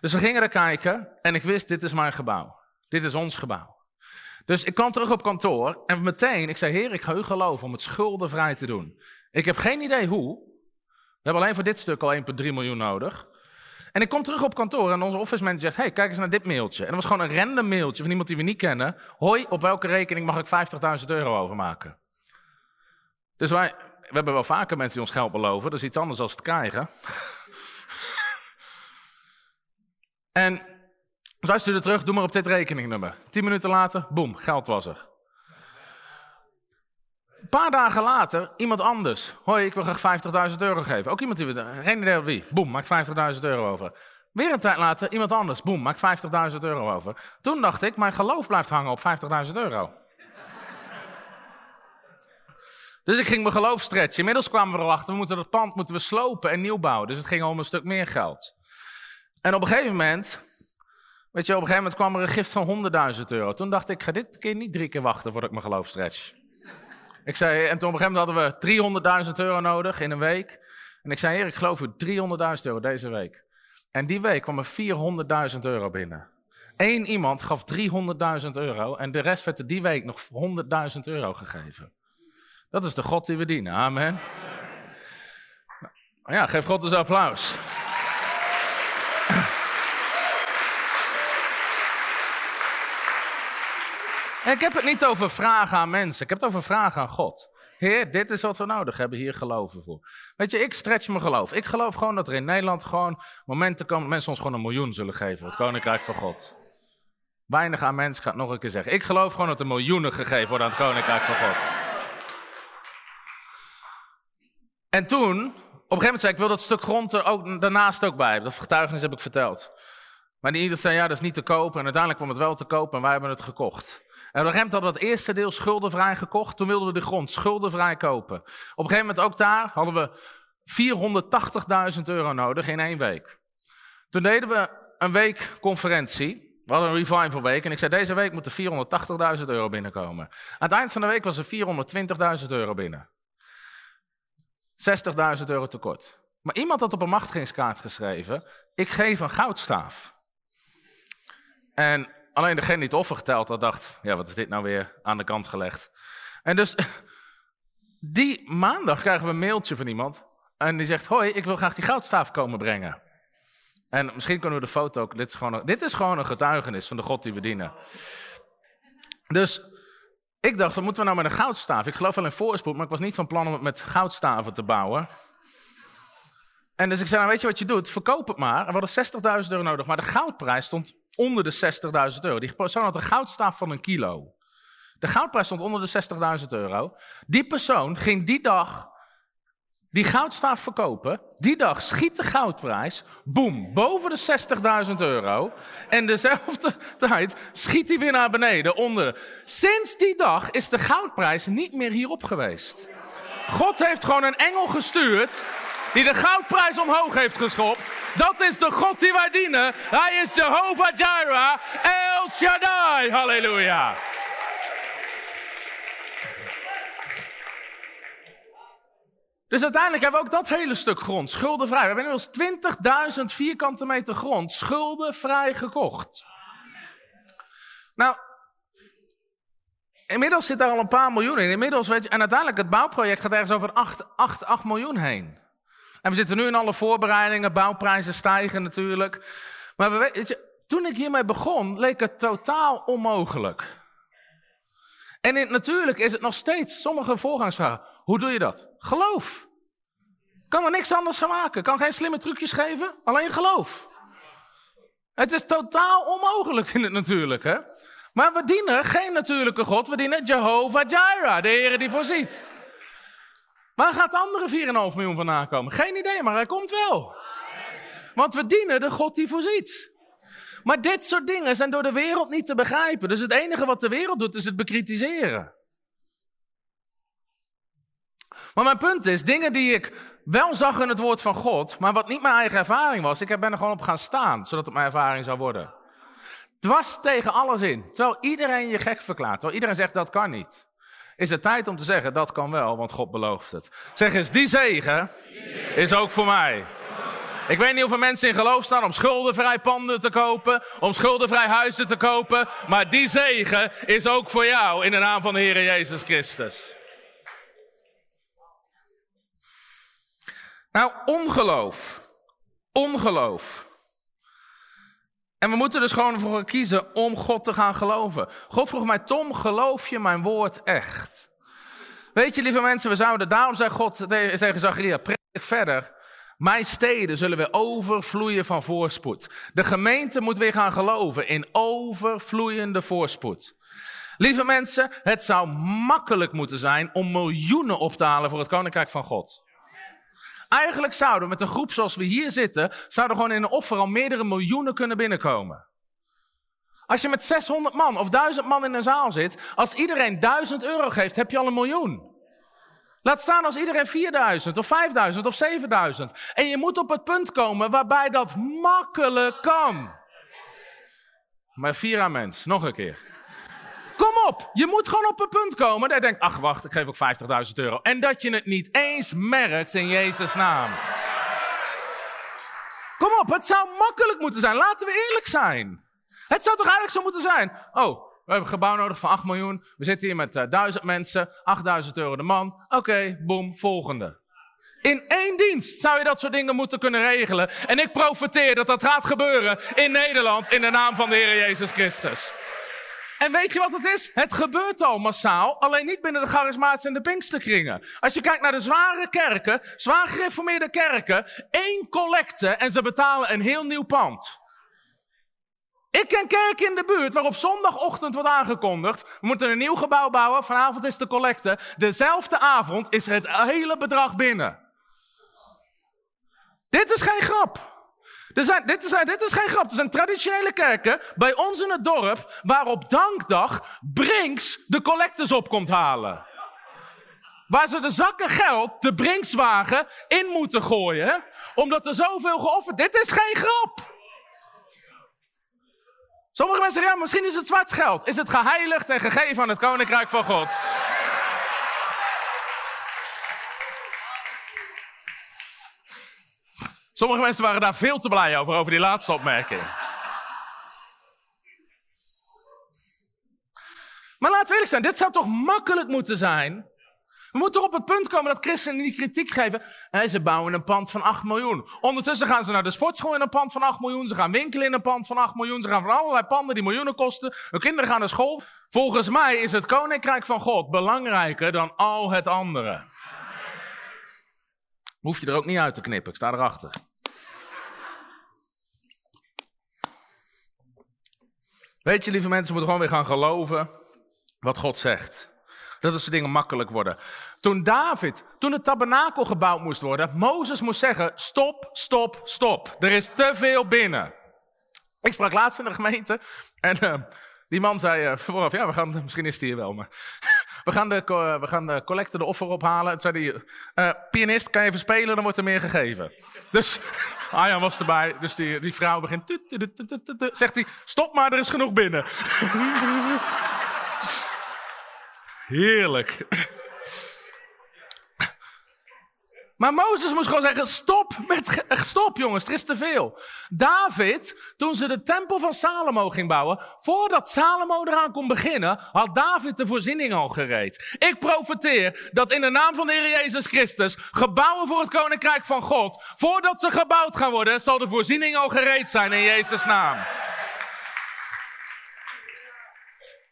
Speaker 2: Dus we gingen er kijken en ik wist, dit is mijn gebouw. Dit is ons gebouw. Dus ik kwam terug op kantoor en meteen, ik zei, heer, ik ga u geloven om het schuldenvrij te doen. Ik heb geen idee hoe. We hebben alleen voor dit stuk al 1,3 miljoen nodig. En ik kom terug op kantoor en onze office manager zegt, hey, kijk eens naar dit mailtje. En dat was gewoon een random mailtje van iemand die we niet kennen. Hoi, op welke rekening mag ik 50.000 euro overmaken? Dus wij, we hebben wel vaker mensen die ons geld beloven. Dat is iets anders dan het krijgen. [laughs] en zij stuurde terug, doe maar op dit rekeningnummer. Tien minuten later, boem, geld was er. Een paar dagen later, iemand anders. Hoi, ik wil graag 50.000 euro geven. Ook iemand die we, geen idee wie. Boem, maakt 50.000 euro over. Weer een tijd later, iemand anders. Boem, maakt 50.000 euro over. Toen dacht ik, mijn geloof blijft hangen op 50.000 euro. Dus ik ging mijn geloof stretchen. Inmiddels kwamen we erachter, we moeten het pand moeten we slopen en nieuw bouwen. Dus het ging om een stuk meer geld. En op een gegeven moment, weet je, op een gegeven moment kwam er een gift van 100.000 euro. Toen dacht ik, ik ga dit keer niet drie keer wachten voordat ik mijn geloof stretch. Ik zei, en toen op een gegeven moment hadden we 300.000 euro nodig in een week. En ik zei, heer, ik geloof u 300.000 euro deze week. En die week kwam er 400.000 euro binnen. Eén iemand gaf 300.000 euro en de rest werd er die week nog 100.000 euro gegeven. Dat is de God die we dienen. Amen. Ja, geef God eens applaus. Ik heb het niet over vragen aan mensen. Ik heb het over vragen aan God. Heer, dit is wat we nodig hebben. Hier geloven voor. Weet je, ik stretch mijn geloof. Ik geloof gewoon dat er in Nederland gewoon momenten komen. mensen ons gewoon een miljoen zullen geven. Het koninkrijk van God. Weinig aan mensen gaat nog een keer zeggen. Ik geloof gewoon dat er miljoenen gegeven worden aan het koninkrijk van God. En toen, op een gegeven moment zei ik, wil dat stuk grond er ook, daarnaast ook bij. Dat getuigenis heb ik verteld. Maar die ieder zei, ja, dat is niet te kopen. En uiteindelijk kwam het wel te kopen en wij hebben het gekocht. En op hadden we het eerste deel schuldenvrij gekocht. Toen wilden we de grond schuldenvrij kopen. Op een gegeven moment ook daar hadden we 480.000 euro nodig in één week. Toen deden we een week conferentie. We hadden een revival week. En ik zei, deze week moeten 480.000 euro binnenkomen. Aan het eind van de week was er 420.000 euro binnen. 60.000 euro tekort. Maar iemand had op een machtigingskaart geschreven: Ik geef een goudstaaf. En alleen degene die het offer geteld had, dacht: Ja, wat is dit nou weer aan de kant gelegd? En dus [laughs] die maandag krijgen we een mailtje van iemand. En die zegt: Hoi, ik wil graag die goudstaaf komen brengen. En misschien kunnen we de foto ook. Dit is gewoon een, is gewoon een getuigenis van de God die we dienen. Dus ik dacht, wat moeten we nou met een goudstaaf? Ik geloof wel in voorspoed, maar ik was niet van plan om het met goudstaven te bouwen. En dus ik zei, nou weet je wat je doet? Verkoop het maar. En we hadden 60.000 euro nodig, maar de goudprijs stond onder de 60.000 euro. Die persoon had een goudstaaf van een kilo. De goudprijs stond onder de 60.000 euro. Die persoon ging die dag die goudstaaf verkopen. Die dag schiet de goudprijs, boem, boven de 60.000 euro. En dezelfde [laughs] tijd schiet hij weer naar beneden, onder. Sinds die dag is de goudprijs niet meer hierop geweest. God heeft gewoon een engel gestuurd die de goudprijs omhoog heeft geschopt. Dat is de God die wij dienen. Hij is Jehovah Jireh, El Shaddai. Halleluja. Dus uiteindelijk hebben we ook dat hele stuk grond schuldenvrij. We hebben inmiddels 20.000 vierkante meter grond schuldenvrij gekocht. Nou, inmiddels zit daar al een paar miljoen in. Inmiddels, en uiteindelijk het bouwproject gaat ergens over 8, 8, 8 miljoen heen. En we zitten nu in alle voorbereidingen, bouwprijzen stijgen natuurlijk. Maar we, weet je, toen ik hiermee begon, leek het totaal onmogelijk. En in, natuurlijk is het nog steeds sommige voorgangsvragen. Hoe doe je dat? Geloof. Kan er niks anders van maken. Kan geen slimme trucjes geven. Alleen geloof. Het is totaal onmogelijk in het natuurlijke. Maar we dienen geen natuurlijke God. We dienen Jehovah Jireh, de Heer die voorziet. Waar gaat de andere 4,5 miljoen vandaan komen? Geen idee, maar hij komt wel. Want we dienen de God die voorziet. Maar dit soort dingen zijn door de wereld niet te begrijpen. Dus het enige wat de wereld doet is het bekritiseren. Maar mijn punt is, dingen die ik wel zag in het woord van God, maar wat niet mijn eigen ervaring was, ik ben er gewoon op gaan staan, zodat het mijn ervaring zou worden. Dwars tegen alles in. Terwijl iedereen je gek verklaart, terwijl iedereen zegt dat kan niet. Is het tijd om te zeggen dat kan wel, want God belooft het. Zeg eens, die zegen is ook voor mij. Ik weet niet hoeveel mensen in geloof staan om schuldenvrij panden te kopen, om schuldenvrij huizen te kopen, maar die zegen is ook voor jou in de naam van de Heer Jezus Christus. Nou, ongeloof. Ongeloof. En we moeten dus gewoon ervoor kiezen om God te gaan geloven. God vroeg mij, Tom, geloof je mijn woord echt? Weet je, lieve mensen, we zouden, daarom zei God tegen Zacharia, predik verder. Mijn steden zullen weer overvloeien van voorspoed. De gemeente moet weer gaan geloven in overvloeiende voorspoed. Lieve mensen, het zou makkelijk moeten zijn om miljoenen op te halen voor het koninkrijk van God. Eigenlijk zouden we met een groep zoals we hier zitten, zouden gewoon in een offer al meerdere miljoenen kunnen binnenkomen. Als je met 600 man of 1000 man in een zaal zit, als iedereen 1000 euro geeft, heb je al een miljoen. Laat staan als iedereen 4000 of 5000 of 7000. En je moet op het punt komen waarbij dat makkelijk kan. Maar vier mens, nog een keer. Kom op, je moet gewoon op een punt komen dat je denkt, ach wacht, ik geef ook 50.000 euro. En dat je het niet eens merkt in Jezus' naam. Kom op, het zou makkelijk moeten zijn. Laten we eerlijk zijn. Het zou toch eigenlijk zo moeten zijn? Oh, we hebben een gebouw nodig van 8 miljoen. We zitten hier met uh, eh, 1000 mensen, 8000 euro de man. Oké, okay, boom, volgende. In één dienst zou je dat soort dingen moeten kunnen regelen. En ik profiteer dat dat gaat gebeuren in Nederland in de naam van de Heer Jezus Christus. En weet je wat het is? Het gebeurt al massaal, alleen niet binnen de charismatische en de pinksterkringen. Als je kijkt naar de zware kerken, zwaar gereformeerde kerken, één collecte en ze betalen een heel nieuw pand. Ik ken kerken in de buurt waar op zondagochtend wordt aangekondigd. We moeten een nieuw gebouw bouwen. Vanavond is de collecte. Dezelfde avond is het hele bedrag binnen. Dit is geen grap. Dit, is, dit is geen grap. Er zijn traditionele kerken bij ons in het dorp waar op dankdag Brinks de collectes op komt halen. Waar ze de zakken geld, de Brinkswagen, in moeten gooien. Omdat er zoveel geofferd... Dit is geen grap. Sommige mensen zeggen, ja, misschien is het zwart geld. Is het geheiligd en gegeven aan het koninkrijk van God? Sommige mensen waren daar veel te blij over, over die laatste opmerking. Maar laten we eerlijk zijn, dit zou toch makkelijk moeten zijn? We moeten toch op het punt komen dat christenen die kritiek geven. Ze bouwen een pand van 8 miljoen. Ondertussen gaan ze naar de sportschool in een pand van 8 miljoen. Ze gaan winkelen in een pand van 8 miljoen. Ze gaan van allerlei panden die miljoenen kosten. Hun kinderen gaan naar school. Volgens mij is het koninkrijk van God belangrijker dan al het andere. Hoef je er ook niet uit te knippen, ik sta erachter. Weet je, lieve mensen, we moeten gewoon weer gaan geloven wat God zegt. Dat als de dingen makkelijk worden. Toen David, toen het tabernakel gebouwd moest worden, Mozes moest zeggen: stop, stop, stop. Er is te veel binnen. Ik sprak laatst in de gemeente en uh, die man zei uh, vooraf: ja, we gaan, misschien is hij hier wel, maar [laughs] we gaan de, we gaan de collecte, de offer ophalen. En zei hij: uh, pianist, kan je even spelen, dan wordt er meer gegeven. Dus [laughs] Arjan was erbij, dus die, die vrouw begint. Zegt hij: stop maar, er is genoeg binnen. [laughs] Heerlijk. Maar Mozes moest gewoon zeggen: stop, met, stop jongens, er is te veel. David, toen ze de tempel van Salomo ging bouwen, voordat Salomo eraan kon beginnen, had David de voorziening al gereed. Ik profeteer dat in de naam van de Heer Jezus Christus, gebouwen voor het koninkrijk van God, voordat ze gebouwd gaan worden, zal de voorziening al gereed zijn in Jezus' naam.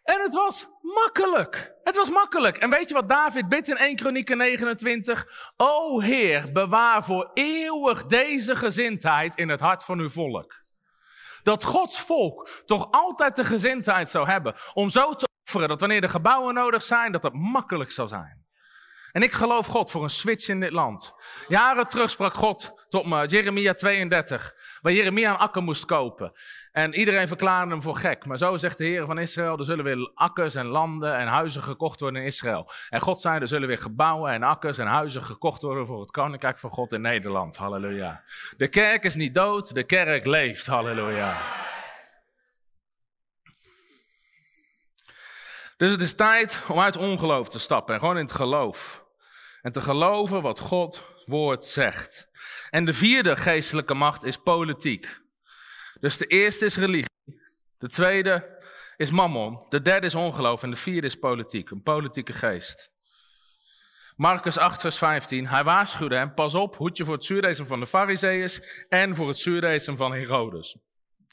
Speaker 2: En het was makkelijk. Het was makkelijk. En weet je wat David bidt in 1 Kronieken 29? O Heer, bewaar voor eeuwig deze gezindheid in het hart van uw volk. Dat Gods volk toch altijd de gezindheid zou hebben om zo te offeren dat wanneer de gebouwen nodig zijn, dat het makkelijk zou zijn. En ik geloof God voor een switch in dit land. Jaren terug sprak God tot me, Jeremia 32, waar Jeremia een akker moest kopen. En iedereen verklaarde hem voor gek. Maar zo zegt de Heer van Israël, er zullen weer akkers en landen en huizen gekocht worden in Israël. En God zei, er zullen weer gebouwen en akkers en huizen gekocht worden voor het koninkrijk van God in Nederland. Halleluja. De kerk is niet dood, de kerk leeft. Halleluja. Dus het is tijd om uit ongeloof te stappen en gewoon in het geloof. En te geloven wat God woord zegt. En de vierde geestelijke macht is politiek. Dus de eerste is religie. De tweede is mammon. De derde is ongeloof. En de vierde is politiek. Een politieke geest. Marcus 8, vers 15. Hij waarschuwde hem: Pas op, hoed je voor het zuurdezen van de Farizeeërs en voor het zuurdezen van Herodes.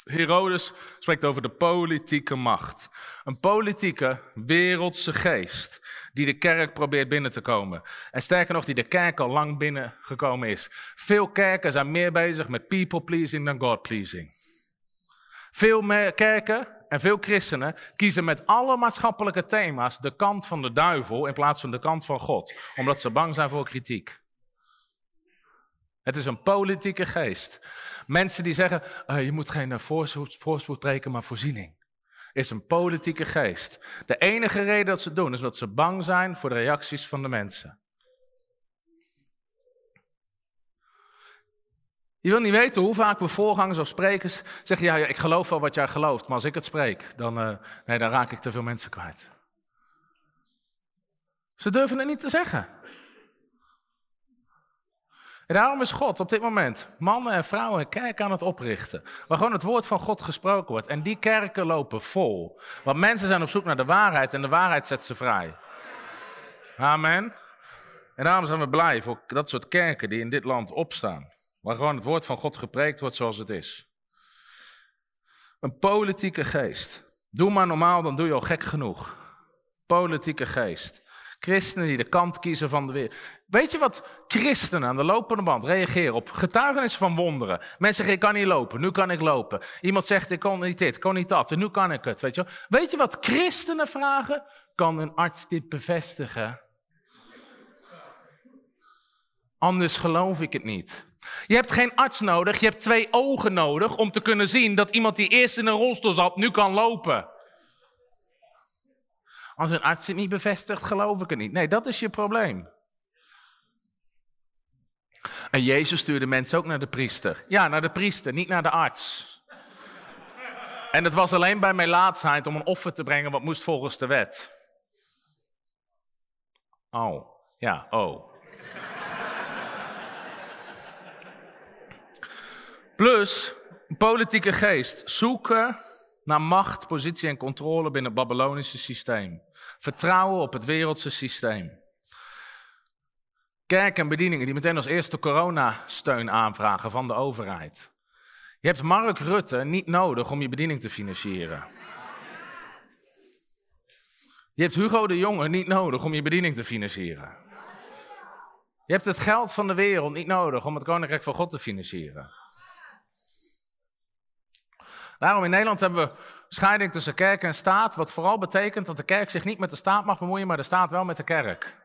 Speaker 2: Herodes spreekt over de politieke macht. Een politieke, wereldse geest die de kerk probeert binnen te komen. En sterker nog, die de kerk al lang binnengekomen is. Veel kerken zijn meer bezig met people pleasing dan God pleasing. Veel kerken en veel christenen kiezen met alle maatschappelijke thema's de kant van de duivel in plaats van de kant van God, omdat ze bang zijn voor kritiek. Het is een politieke geest. Mensen die zeggen, uh, je moet geen uh, voorspoed, voorspoed maar voorziening. Is een politieke geest. De enige reden dat ze het doen, is dat ze bang zijn voor de reacties van de mensen. Je wil niet weten hoe vaak we voorgangers of sprekers zeggen: ja, ik geloof wel wat jij gelooft, maar als ik het spreek, dan, uh, nee, dan raak ik te veel mensen kwijt. Ze durven het niet te zeggen. En daarom is God op dit moment mannen en vrouwen een kerk aan het oprichten. Waar gewoon het woord van God gesproken wordt. En die kerken lopen vol. Want mensen zijn op zoek naar de waarheid en de waarheid zet ze vrij. Amen. En daarom zijn we blij voor dat soort kerken die in dit land opstaan. Waar gewoon het woord van God gepreekt wordt zoals het is. Een politieke geest. Doe maar normaal, dan doe je al gek genoeg. Politieke geest. Christenen die de kant kiezen van de wereld. Weet je wat christenen aan de lopende band reageren op? Getuigenissen van wonderen. Mensen zeggen, ik kan niet lopen, nu kan ik lopen. Iemand zegt, ik kon niet dit, ik kon niet dat, en nu kan ik het. Weet je, weet je wat christenen vragen? Kan een arts dit bevestigen? Anders geloof ik het niet. Je hebt geen arts nodig, je hebt twee ogen nodig om te kunnen zien dat iemand die eerst in een rolstoel zat, nu kan lopen. Als een arts het niet bevestigt, geloof ik het niet. Nee, dat is je probleem. En Jezus stuurde mensen ook naar de priester. Ja, naar de priester, niet naar de arts. En het was alleen bij mijn laatsheid om een offer te brengen wat moest volgens de wet. Oh, ja, oh. Plus, politieke geest. Zoeken naar macht, positie en controle binnen het Babylonische systeem. Vertrouwen op het wereldse systeem. Kerk en bedieningen die meteen als eerste coronasteun aanvragen van de overheid. Je hebt Mark Rutte niet nodig om je bediening te financieren. Je hebt Hugo de Jonge niet nodig om je bediening te financieren. Je hebt het geld van de wereld niet nodig om het Koninkrijk van God te financieren. Daarom in Nederland hebben we scheiding tussen kerk en staat, wat vooral betekent dat de kerk zich niet met de staat mag bemoeien, maar de staat wel met de kerk.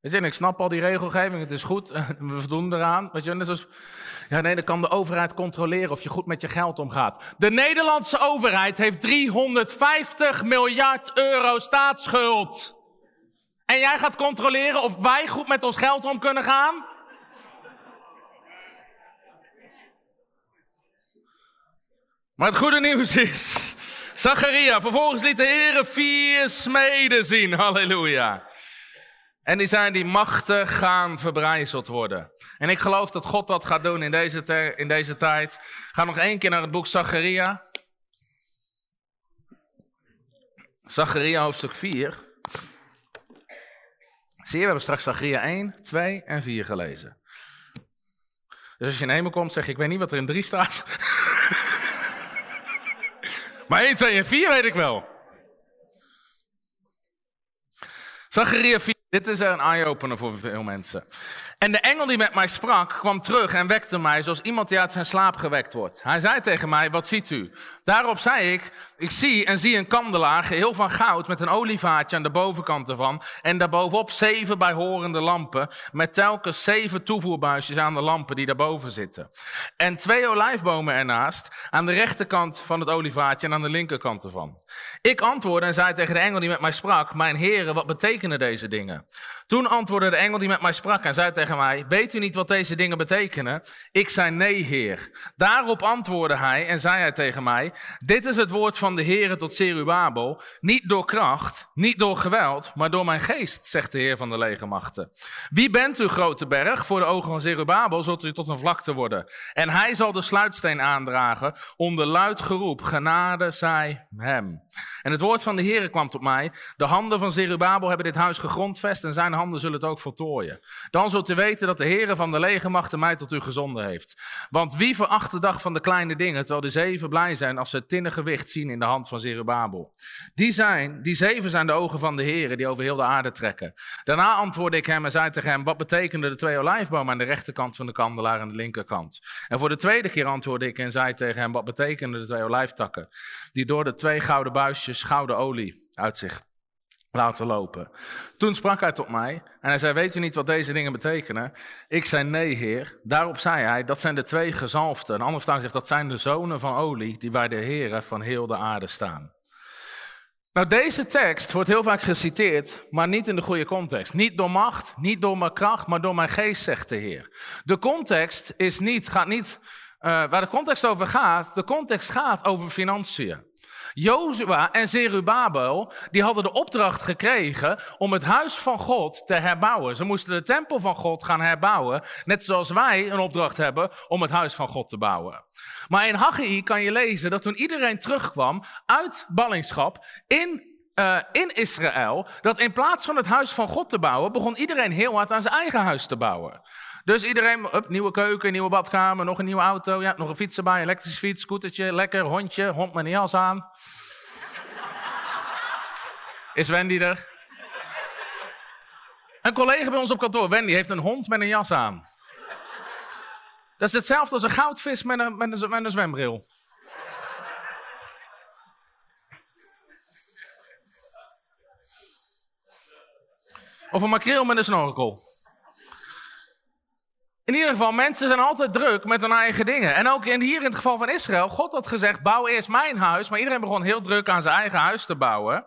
Speaker 2: Ik snap al die regelgeving, het is goed, [laughs] we voldoen eraan. Weet je, net zoals, ja nee, dan kan de overheid controleren of je goed met je geld omgaat. De Nederlandse overheid heeft 350 miljard euro staatsschuld. En jij gaat controleren of wij goed met ons geld om kunnen gaan? Maar het goede nieuws is, [laughs] Zacharia, vervolgens liet de Heer vier smeden zien. Halleluja. En die zijn die machten gaan verbrijzeld worden. En ik geloof dat God dat gaat doen in deze, in deze tijd. Ga nog één keer naar het boek Zacharia. Zacharia hoofdstuk 4. Zie je, we hebben straks Zacharia 1, 2 en 4 gelezen. Dus als je in hemel komt, zeg je, ik weet niet wat er in 3 staat. [laughs] maar 1, 2 en 4 weet ik wel. Zacharia 4. Dit is een eye-opener voor veel mensen. En de engel die met mij sprak, kwam terug en wekte mij zoals iemand die uit zijn slaap gewekt wordt. Hij zei tegen mij, wat ziet u? Daarop zei ik, ik zie en zie een kandelaar, geheel van goud, met een olievaatje aan de bovenkant ervan. En daarbovenop zeven bijhorende lampen, met telkens zeven toevoerbuisjes aan de lampen die daarboven zitten. En twee olijfbomen ernaast, aan de rechterkant van het olievaatje en aan de linkerkant ervan. Ik antwoordde en zei tegen de engel die met mij sprak, mijn heren, wat betekenen deze dingen? Toen antwoordde de engel die met mij sprak en zei tegen mij, weet u niet wat deze dingen betekenen? Ik zei nee, heer. Daarop antwoordde hij en zei hij tegen mij, dit is het woord van de Heere tot Zerubabel, niet door kracht, niet door geweld, maar door mijn geest, zegt de Heer van de legermachten. Wie bent u, grote berg? Voor de ogen van Zerubabel zult u tot een vlakte worden. En hij zal de sluitsteen aandragen, onder luid geroep, genade zij hem. En het woord van de Heere kwam tot mij, de handen van Zerubabel hebben dit huis gegrondvest en zijn handen zullen het ook voltooien. Dan zult u weten dat de Heere van de legermachten mij tot u gezonden heeft. Want wie veracht de dag van de kleine dingen, terwijl de zeven blij zijn als ze het tinnen gewicht zien in de hand van Zerubabel. Die zijn, die zeven zijn de ogen van de Heere die over heel de aarde trekken. Daarna antwoordde ik hem en zei tegen hem, wat betekenen de twee olijfbomen aan de rechterkant van de kandelaar en de linkerkant? En voor de tweede keer antwoordde ik en zei tegen hem, wat betekenen de twee olijftakken? Die door de twee gouden buisjes gouden olie uit zich laten lopen. Toen sprak hij tot mij en hij zei, weet u niet wat deze dingen betekenen? Ik zei, nee heer. Daarop zei hij, dat zijn de twee gezalfden. Een ander staan zegt, dat zijn de zonen van olie die bij de heren van heel de aarde staan. Nou, deze tekst wordt heel vaak geciteerd, maar niet in de goede context. Niet door macht, niet door mijn kracht, maar door mijn geest, zegt de Heer. De context is niet, gaat niet, uh, waar de context over gaat, de context gaat over financiën. Jozua en Zerubabel, die hadden de opdracht gekregen om het huis van God te herbouwen. Ze moesten de tempel van God gaan herbouwen, net zoals wij een opdracht hebben om het huis van God te bouwen. Maar in Haggai kan je lezen dat toen iedereen terugkwam uit ballingschap in uh, in Israël, dat in plaats van het huis van God te bouwen, begon iedereen heel hard aan zijn eigen huis te bouwen. Dus iedereen, nieuwe keuken, nieuwe badkamer, nog een nieuwe auto, ja, nog een fiets erbij, elektrische fiets, scootertje, lekker, hondje, hond met een jas aan. [laughs] Is Wendy er? Een collega bij ons op kantoor, Wendy, heeft een hond met een jas aan. Dat is hetzelfde als een goudvis met een, met een, met een zwembril. Of een makreel met een snorkel. In ieder geval, mensen zijn altijd druk met hun eigen dingen. En ook in, hier in het geval van Israël, God had gezegd, bouw eerst mijn huis. Maar iedereen begon heel druk aan zijn eigen huis te bouwen.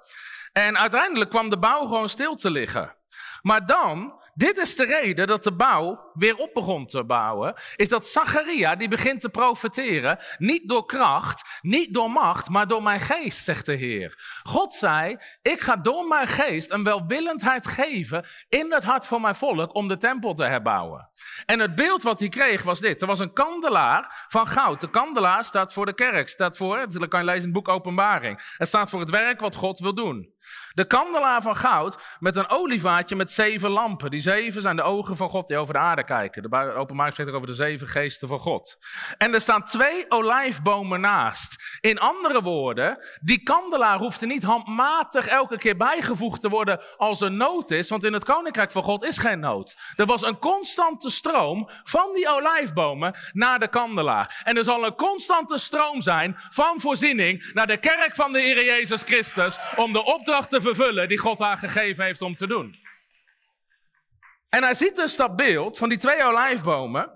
Speaker 2: En uiteindelijk kwam de bouw gewoon stil te liggen. Maar dan dit is de reden dat de bouw weer op begon te bouwen. Is dat Zacharia, die begint te profeteren, niet door kracht, niet door macht, maar door mijn geest, zegt de Heer. God zei, ik ga door mijn geest een welwillendheid geven in het hart van mijn volk om de tempel te herbouwen. En het beeld wat hij kreeg was dit. Er was een kandelaar van goud. De kandelaar staat voor de kerk, staat voor, dat kan je lezen in het boek Openbaring. Het staat voor het werk wat God wil doen. De kandelaar van goud met een olievaatje met zeven lampen. Die zeven zijn de ogen van God die over de aarde kijken. De openbaring spreekt over de zeven geesten van God. En er staan twee olijfbomen naast. In andere woorden, die kandelaar hoeft er niet handmatig elke keer bijgevoegd te worden als er nood is. Want in het koninkrijk van God is geen nood. Er was een constante stroom van die olijfbomen naar de kandelaar. En er zal een constante stroom zijn van voorziening naar de kerk van de Heer Jezus Christus. Om de opdracht te vervullen die God haar gegeven heeft om te doen. En hij ziet dus dat beeld van die twee olijfbomen.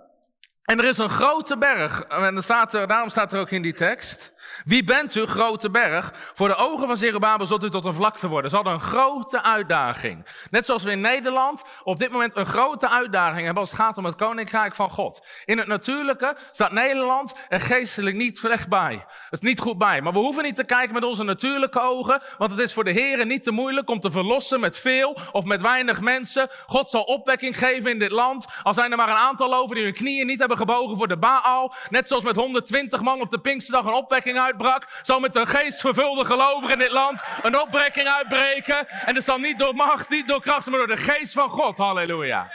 Speaker 2: En er is een grote berg. En staat er, daarom staat er ook in die tekst. Wie bent u, grote berg? Voor de ogen van Zerubabel zult u tot een vlakte worden. Ze hadden een grote uitdaging. Net zoals we in Nederland op dit moment een grote uitdaging hebben als het gaat om het koninkrijk van God. In het natuurlijke staat Nederland er geestelijk niet slecht bij. Het is niet goed bij. Maar we hoeven niet te kijken met onze natuurlijke ogen, want het is voor de Heer niet te moeilijk om te verlossen met veel of met weinig mensen. God zal opwekking geven in dit land. Al zijn er maar een aantal over die hun knieën niet hebben gebogen voor de Baal. Net zoals met 120 man op de Pinksterdag een opwekking uitbrak, zal met een geest vervulde gelovigen in dit land een opbrekking uitbreken. En het zal niet door macht, niet door kracht, maar door de geest van God. Halleluja.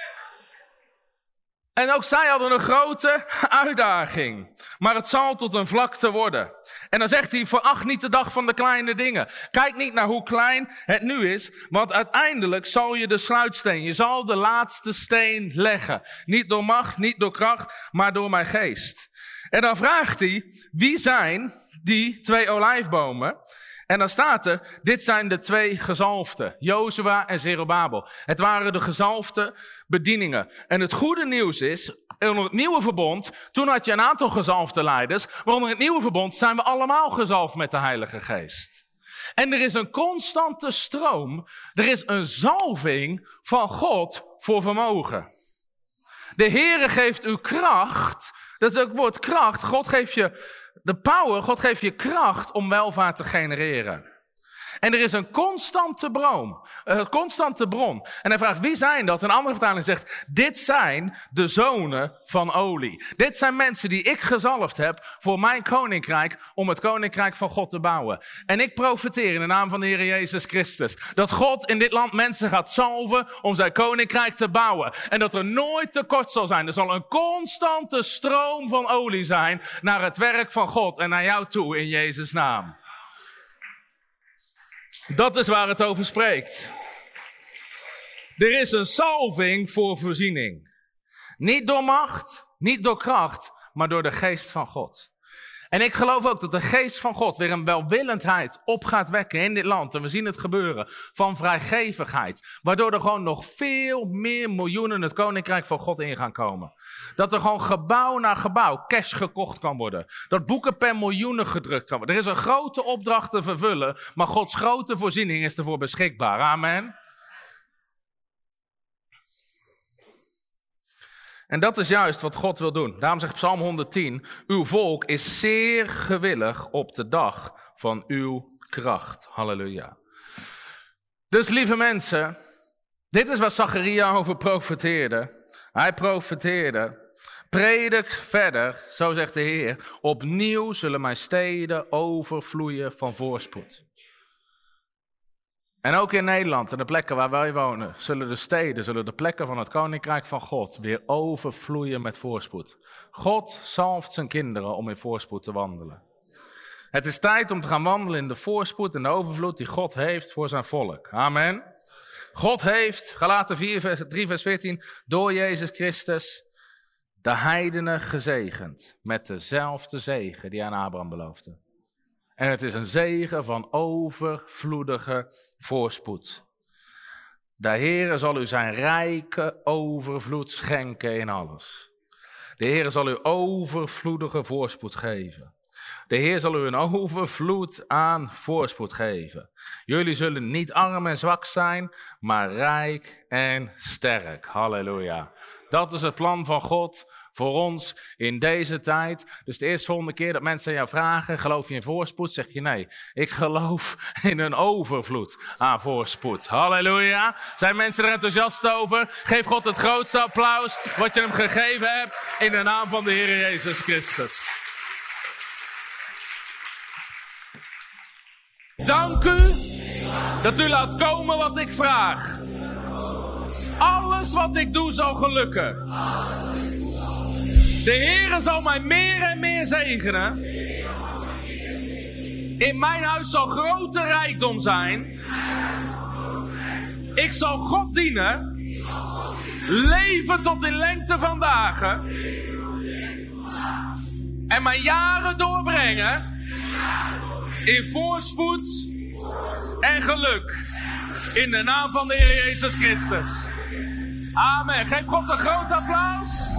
Speaker 2: En ook zij hadden een grote uitdaging. Maar het zal tot een vlakte worden. En dan zegt hij, veracht niet de dag van de kleine dingen. Kijk niet naar hoe klein het nu is, want uiteindelijk zal je de sluitsteen, je zal de laatste steen leggen. Niet door macht, niet door kracht, maar door mijn geest. En dan vraagt hij, wie zijn die twee olijfbomen? En dan staat er, dit zijn de twee gezalfden, Jozua en Zerubabel. Het waren de gezalfde bedieningen. En het goede nieuws is, onder het nieuwe verbond, toen had je een aantal gezalfde leiders, maar onder het nieuwe verbond zijn we allemaal gezalfd met de Heilige Geest. En er is een constante stroom, er is een zalving van God voor vermogen. De Heere geeft u kracht dat is ook het woord kracht. God geeft je de power, God geeft je kracht om welvaart te genereren. En er is een constante bron, een constante bron. En hij vraagt, wie zijn dat? Een andere vertaling zegt, dit zijn de zonen van olie. Dit zijn mensen die ik gezalfd heb voor mijn koninkrijk, om het koninkrijk van God te bouwen. En ik profeteer in de naam van de Heer Jezus Christus, dat God in dit land mensen gaat salven om zijn koninkrijk te bouwen. En dat er nooit tekort zal zijn. Er zal een constante stroom van olie zijn naar het werk van God en naar jou toe in Jezus' naam. Dat is waar het over spreekt. Er is een salving voor voorziening. Niet door macht, niet door kracht, maar door de geest van God. En ik geloof ook dat de geest van God weer een welwillendheid op gaat wekken in dit land. En we zien het gebeuren van vrijgevigheid. Waardoor er gewoon nog veel meer miljoenen het koninkrijk van God in gaan komen. Dat er gewoon gebouw na gebouw cash gekocht kan worden. Dat boeken per miljoenen gedrukt kan worden. Er is een grote opdracht te vervullen, maar Gods grote voorziening is ervoor beschikbaar. Amen. En dat is juist wat God wil doen. Daarom zegt Psalm 110: Uw volk is zeer gewillig op de dag van uw kracht. Halleluja. Dus lieve mensen, dit is wat Zacharia over profeteerde. Hij profeteerde. Predik verder, zo zegt de Heer. Opnieuw zullen mijn steden overvloeien van voorspoed. En ook in Nederland en de plekken waar wij wonen, zullen de steden, zullen de plekken van het Koninkrijk van God weer overvloeien met voorspoed. God zalft zijn kinderen om in voorspoed te wandelen. Het is tijd om te gaan wandelen in de voorspoed en de overvloed die God heeft voor zijn volk. Amen. God heeft, Galaten 4, vers, 3 vers 14, door Jezus Christus de heidenen gezegend met dezelfde zegen die aan Abraham beloofde. En het is een zegen van overvloedige voorspoed. De Heere zal u zijn rijke overvloed schenken in alles. De Heere zal u overvloedige voorspoed geven. De Heer zal u een overvloed aan voorspoed geven. Jullie zullen niet arm en zwak zijn, maar rijk en sterk. Halleluja. Dat is het plan van God voor ons in deze tijd. Dus de eerste volgende keer dat mensen jou vragen, geloof je in voorspoed? Zeg je nee. Ik geloof [laughs] in een overvloed aan voorspoed. Halleluja. Zijn mensen er enthousiast over? Geef God het grootste applaus wat je hem gegeven hebt in de naam van de Heer Jezus Christus. Dank u dat u laat komen wat ik vraag. Alles wat ik doe zal gelukken. De Heer zal mij meer en meer zegenen. In mijn huis zal grote rijkdom zijn. Ik zal God dienen. Leven tot in lengte van dagen. En mijn jaren doorbrengen. In voorspoed en geluk. In de naam van de Heer Jezus Christus. Amen. Geef God een groot applaus.